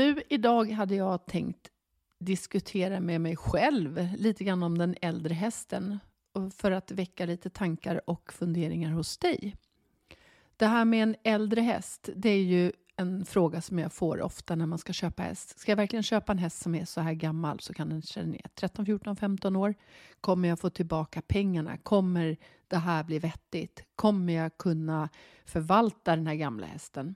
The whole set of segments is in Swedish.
Nu idag hade jag tänkt diskutera med mig själv lite grann om den äldre hästen för att väcka lite tankar och funderingar hos dig. Det här med en äldre häst, det är ju en fråga som jag får ofta när man ska köpa häst. Ska jag verkligen köpa en häst som är så här gammal så kan den känna ner 13, 14, 15 år. Kommer jag få tillbaka pengarna? Kommer det här bli vettigt? Kommer jag kunna förvalta den här gamla hästen?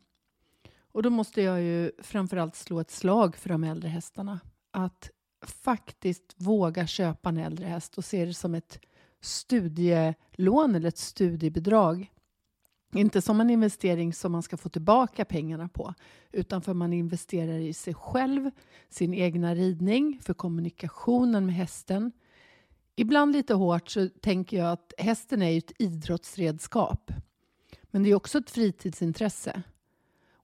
Och då måste jag ju framförallt slå ett slag för de äldre hästarna. Att faktiskt våga köpa en äldre häst och se det som ett studielån eller ett studiebidrag. Inte som en investering som man ska få tillbaka pengarna på utan för man investerar i sig själv, sin egna ridning, för kommunikationen med hästen. Ibland lite hårt så tänker jag att hästen är ett idrottsredskap. Men det är också ett fritidsintresse.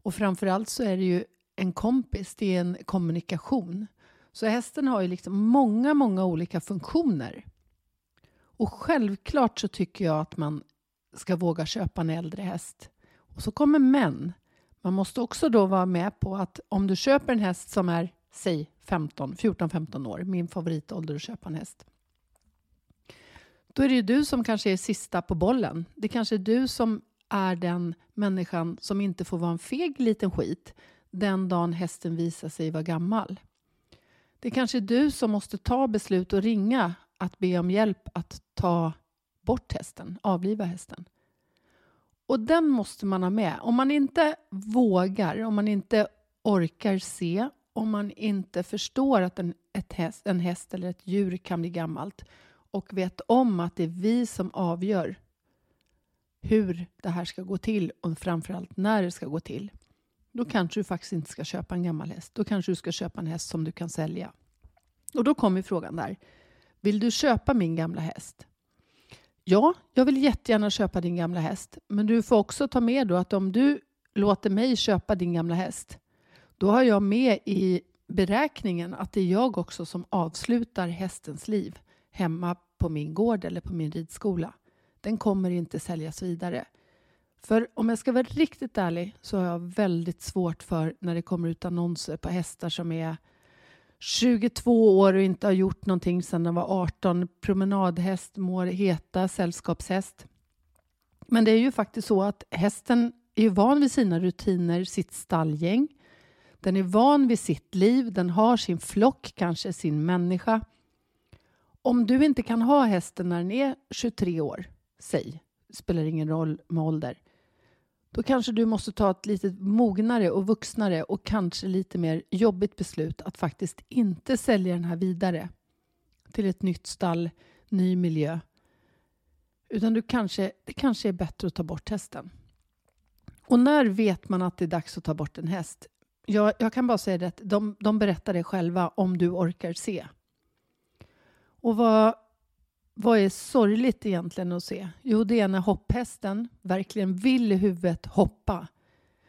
Och framförallt så är det ju en kompis, det är en kommunikation. Så hästen har ju liksom många, många olika funktioner. Och självklart så tycker jag att man ska våga köpa en äldre häst. Och så kommer män. Man måste också då vara med på att om du köper en häst som är, säg 15, 14-15 år, min favoritålder att köpa en häst. Då är det ju du som kanske är sista på bollen. Det kanske är du som är den människan som inte får vara en feg liten skit den dagen hästen visar sig vara gammal. Det kanske är du som måste ta beslut och ringa att be om hjälp att ta bort hästen, avliva hästen. Och den måste man ha med. Om man inte vågar, om man inte orkar se, om man inte förstår att en, häst, en häst eller ett djur kan bli gammalt och vet om att det är vi som avgör hur det här ska gå till och framförallt när det ska gå till. Då kanske du faktiskt inte ska köpa en gammal häst. Då kanske du ska köpa en häst som du kan sälja. Och då kommer frågan där. Vill du köpa min gamla häst? Ja, jag vill jättegärna köpa din gamla häst. Men du får också ta med då att om du låter mig köpa din gamla häst, då har jag med i beräkningen att det är jag också som avslutar hästens liv hemma på min gård eller på min ridskola. Den kommer inte säljas vidare. För om jag ska vara riktigt ärlig så har jag väldigt svårt för när det kommer ut annonser på hästar som är 22 år och inte har gjort någonting sedan de var 18. Promenadhäst, mår heta, sällskapshäst. Men det är ju faktiskt så att hästen är van vid sina rutiner, sitt stallgäng. Den är van vid sitt liv, den har sin flock, kanske sin människa. Om du inte kan ha hästen när den är 23 år, säg, spelar ingen roll med ålder, då kanske du måste ta ett lite mognare och vuxnare och kanske lite mer jobbigt beslut att faktiskt inte sälja den här vidare till ett nytt stall, ny miljö. Utan du kanske, det kanske är bättre att ta bort hästen. Och när vet man att det är dags att ta bort en häst? Jag, jag kan bara säga det att de, de berättar det själva om du orkar se. Och vad vad är sorgligt egentligen att se? Jo, det är när hopphästen verkligen vill i huvudet hoppa.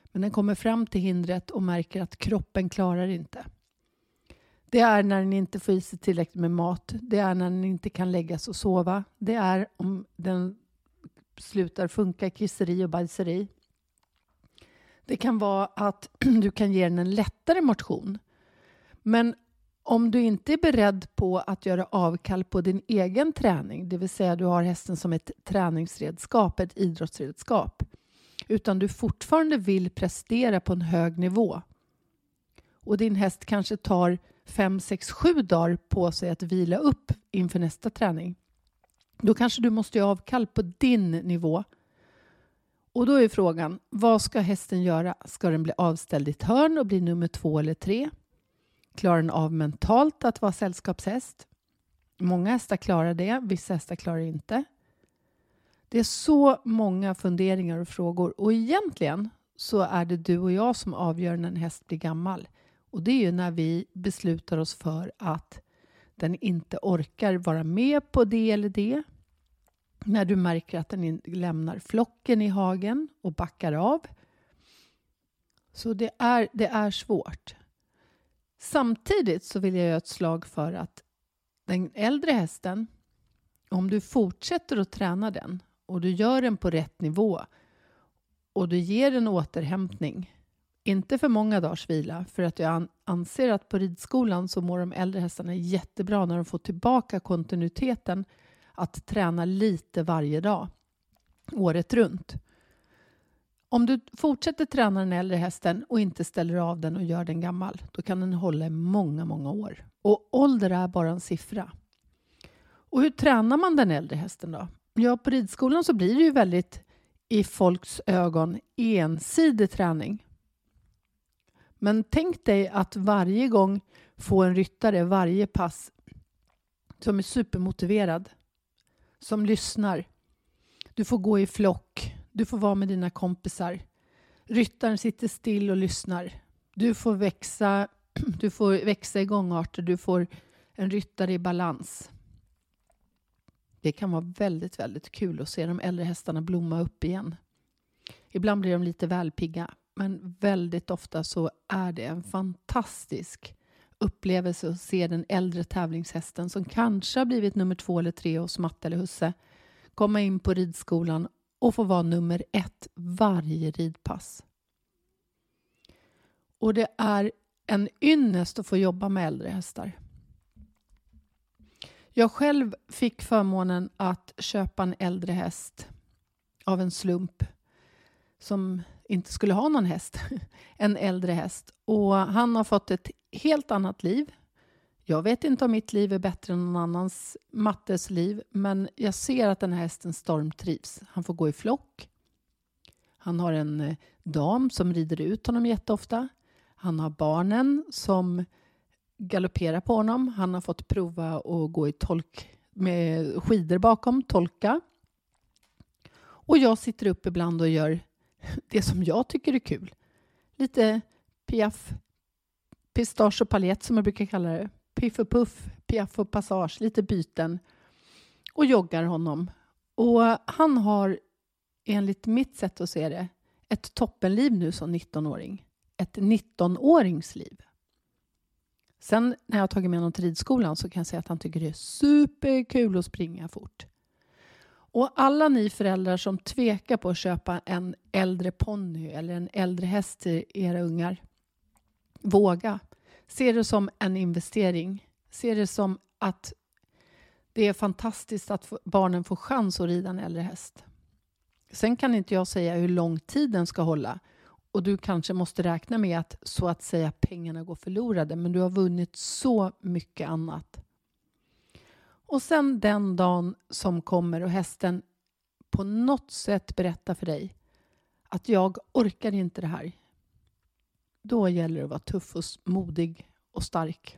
Men den kommer fram till hindret och märker att kroppen klarar inte. Det är när den inte får i sig tillräckligt med mat. Det är när den inte kan läggas och sova. Det är om den slutar funka i kisseri och bajseri. Det kan vara att du kan ge den en lättare motion. Men om du inte är beredd på att göra avkall på din egen träning, det vill säga du har hästen som ett träningsredskap, ett idrottsredskap, utan du fortfarande vill prestera på en hög nivå och din häst kanske tar 5, 6, 7 dagar på sig att vila upp inför nästa träning, då kanske du måste göra avkall på din nivå. Och då är frågan, vad ska hästen göra? Ska den bli avställd i ett hörn och bli nummer två eller tre? Klarar den av mentalt att vara sällskapshäst? Många hästar klarar det, vissa hästar klarar det inte. Det är så många funderingar och frågor och egentligen så är det du och jag som avgör när en häst blir gammal. Och det är ju när vi beslutar oss för att den inte orkar vara med på det eller det. När du märker att den lämnar flocken i hagen och backar av. Så det är, det är svårt. Samtidigt så vill jag göra ett slag för att den äldre hästen, om du fortsätter att träna den och du gör den på rätt nivå och du ger den återhämtning inte för många dagars vila för att jag anser att på ridskolan så mår de äldre hästarna jättebra när de får tillbaka kontinuiteten att träna lite varje dag, året runt. Om du fortsätter träna den äldre hästen och inte ställer av den och gör den gammal, då kan den hålla i många, många år. Och ålder är bara en siffra. Och hur tränar man den äldre hästen då? Ja, på ridskolan så blir det ju väldigt i folks ögon ensidig träning. Men tänk dig att varje gång få en ryttare varje pass som är supermotiverad, som lyssnar. Du får gå i flock, du får vara med dina kompisar. Ryttaren sitter still och lyssnar. Du får växa, du får växa i gångarter, du får en ryttare i balans. Det kan vara väldigt, väldigt kul att se de äldre hästarna blomma upp igen. Ibland blir de lite välpigga, men väldigt ofta så är det en fantastisk upplevelse att se den äldre tävlingshästen som kanske har blivit nummer två eller tre hos Matte eller Husse komma in på ridskolan och få vara nummer ett varje ridpass. Och det är en ynnest att få jobba med äldre hästar. Jag själv fick förmånen att köpa en äldre häst av en slump som inte skulle ha någon häst, en äldre häst. Och han har fått ett helt annat liv. Jag vet inte om mitt liv är bättre än någon annans Mattes liv, men jag ser att den här hästen stormtrivs. Han får gå i flock. Han har en eh, dam som rider ut honom jätteofta. Han har barnen som galopperar på honom. Han har fått prova att gå i tolk med skidor bakom, tolka. Och jag sitter upp ibland och gör det som jag tycker är kul. Lite piaff, pistage och paljett som jag brukar kalla det. Piff och puff, piaff och passage, lite byten. Och joggar honom. Och han har, enligt mitt sätt att se det, ett toppenliv nu som 19-åring. Ett 19-åringsliv. Sen när jag har tagit med honom till ridskolan så kan jag säga att han tycker det är superkul att springa fort. Och alla ni föräldrar som tvekar på att köpa en äldre ponny eller en äldre häst till era ungar, våga. Se det som en investering. Se det som att det är fantastiskt att barnen får chans att rida en äldre häst. Sen kan inte jag säga hur lång tid den ska hålla och du kanske måste räkna med att så att säga pengarna går förlorade men du har vunnit så mycket annat. Och sen den dagen som kommer och hästen på något sätt berättar för dig att jag orkar inte det här. Då gäller det att vara tuff och modig och stark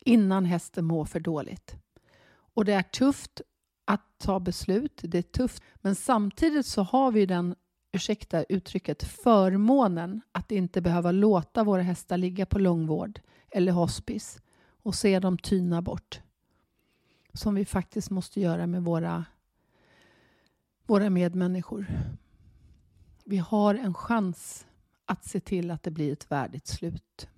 innan hästen mår för dåligt. Och det är tufft att ta beslut, det är tufft, men samtidigt så har vi den, ursäkta uttrycket, förmånen att inte behöva låta våra hästar ligga på långvård eller hospice och se dem tyna bort som vi faktiskt måste göra med våra, våra medmänniskor. Vi har en chans att se till att det blir ett värdigt slut.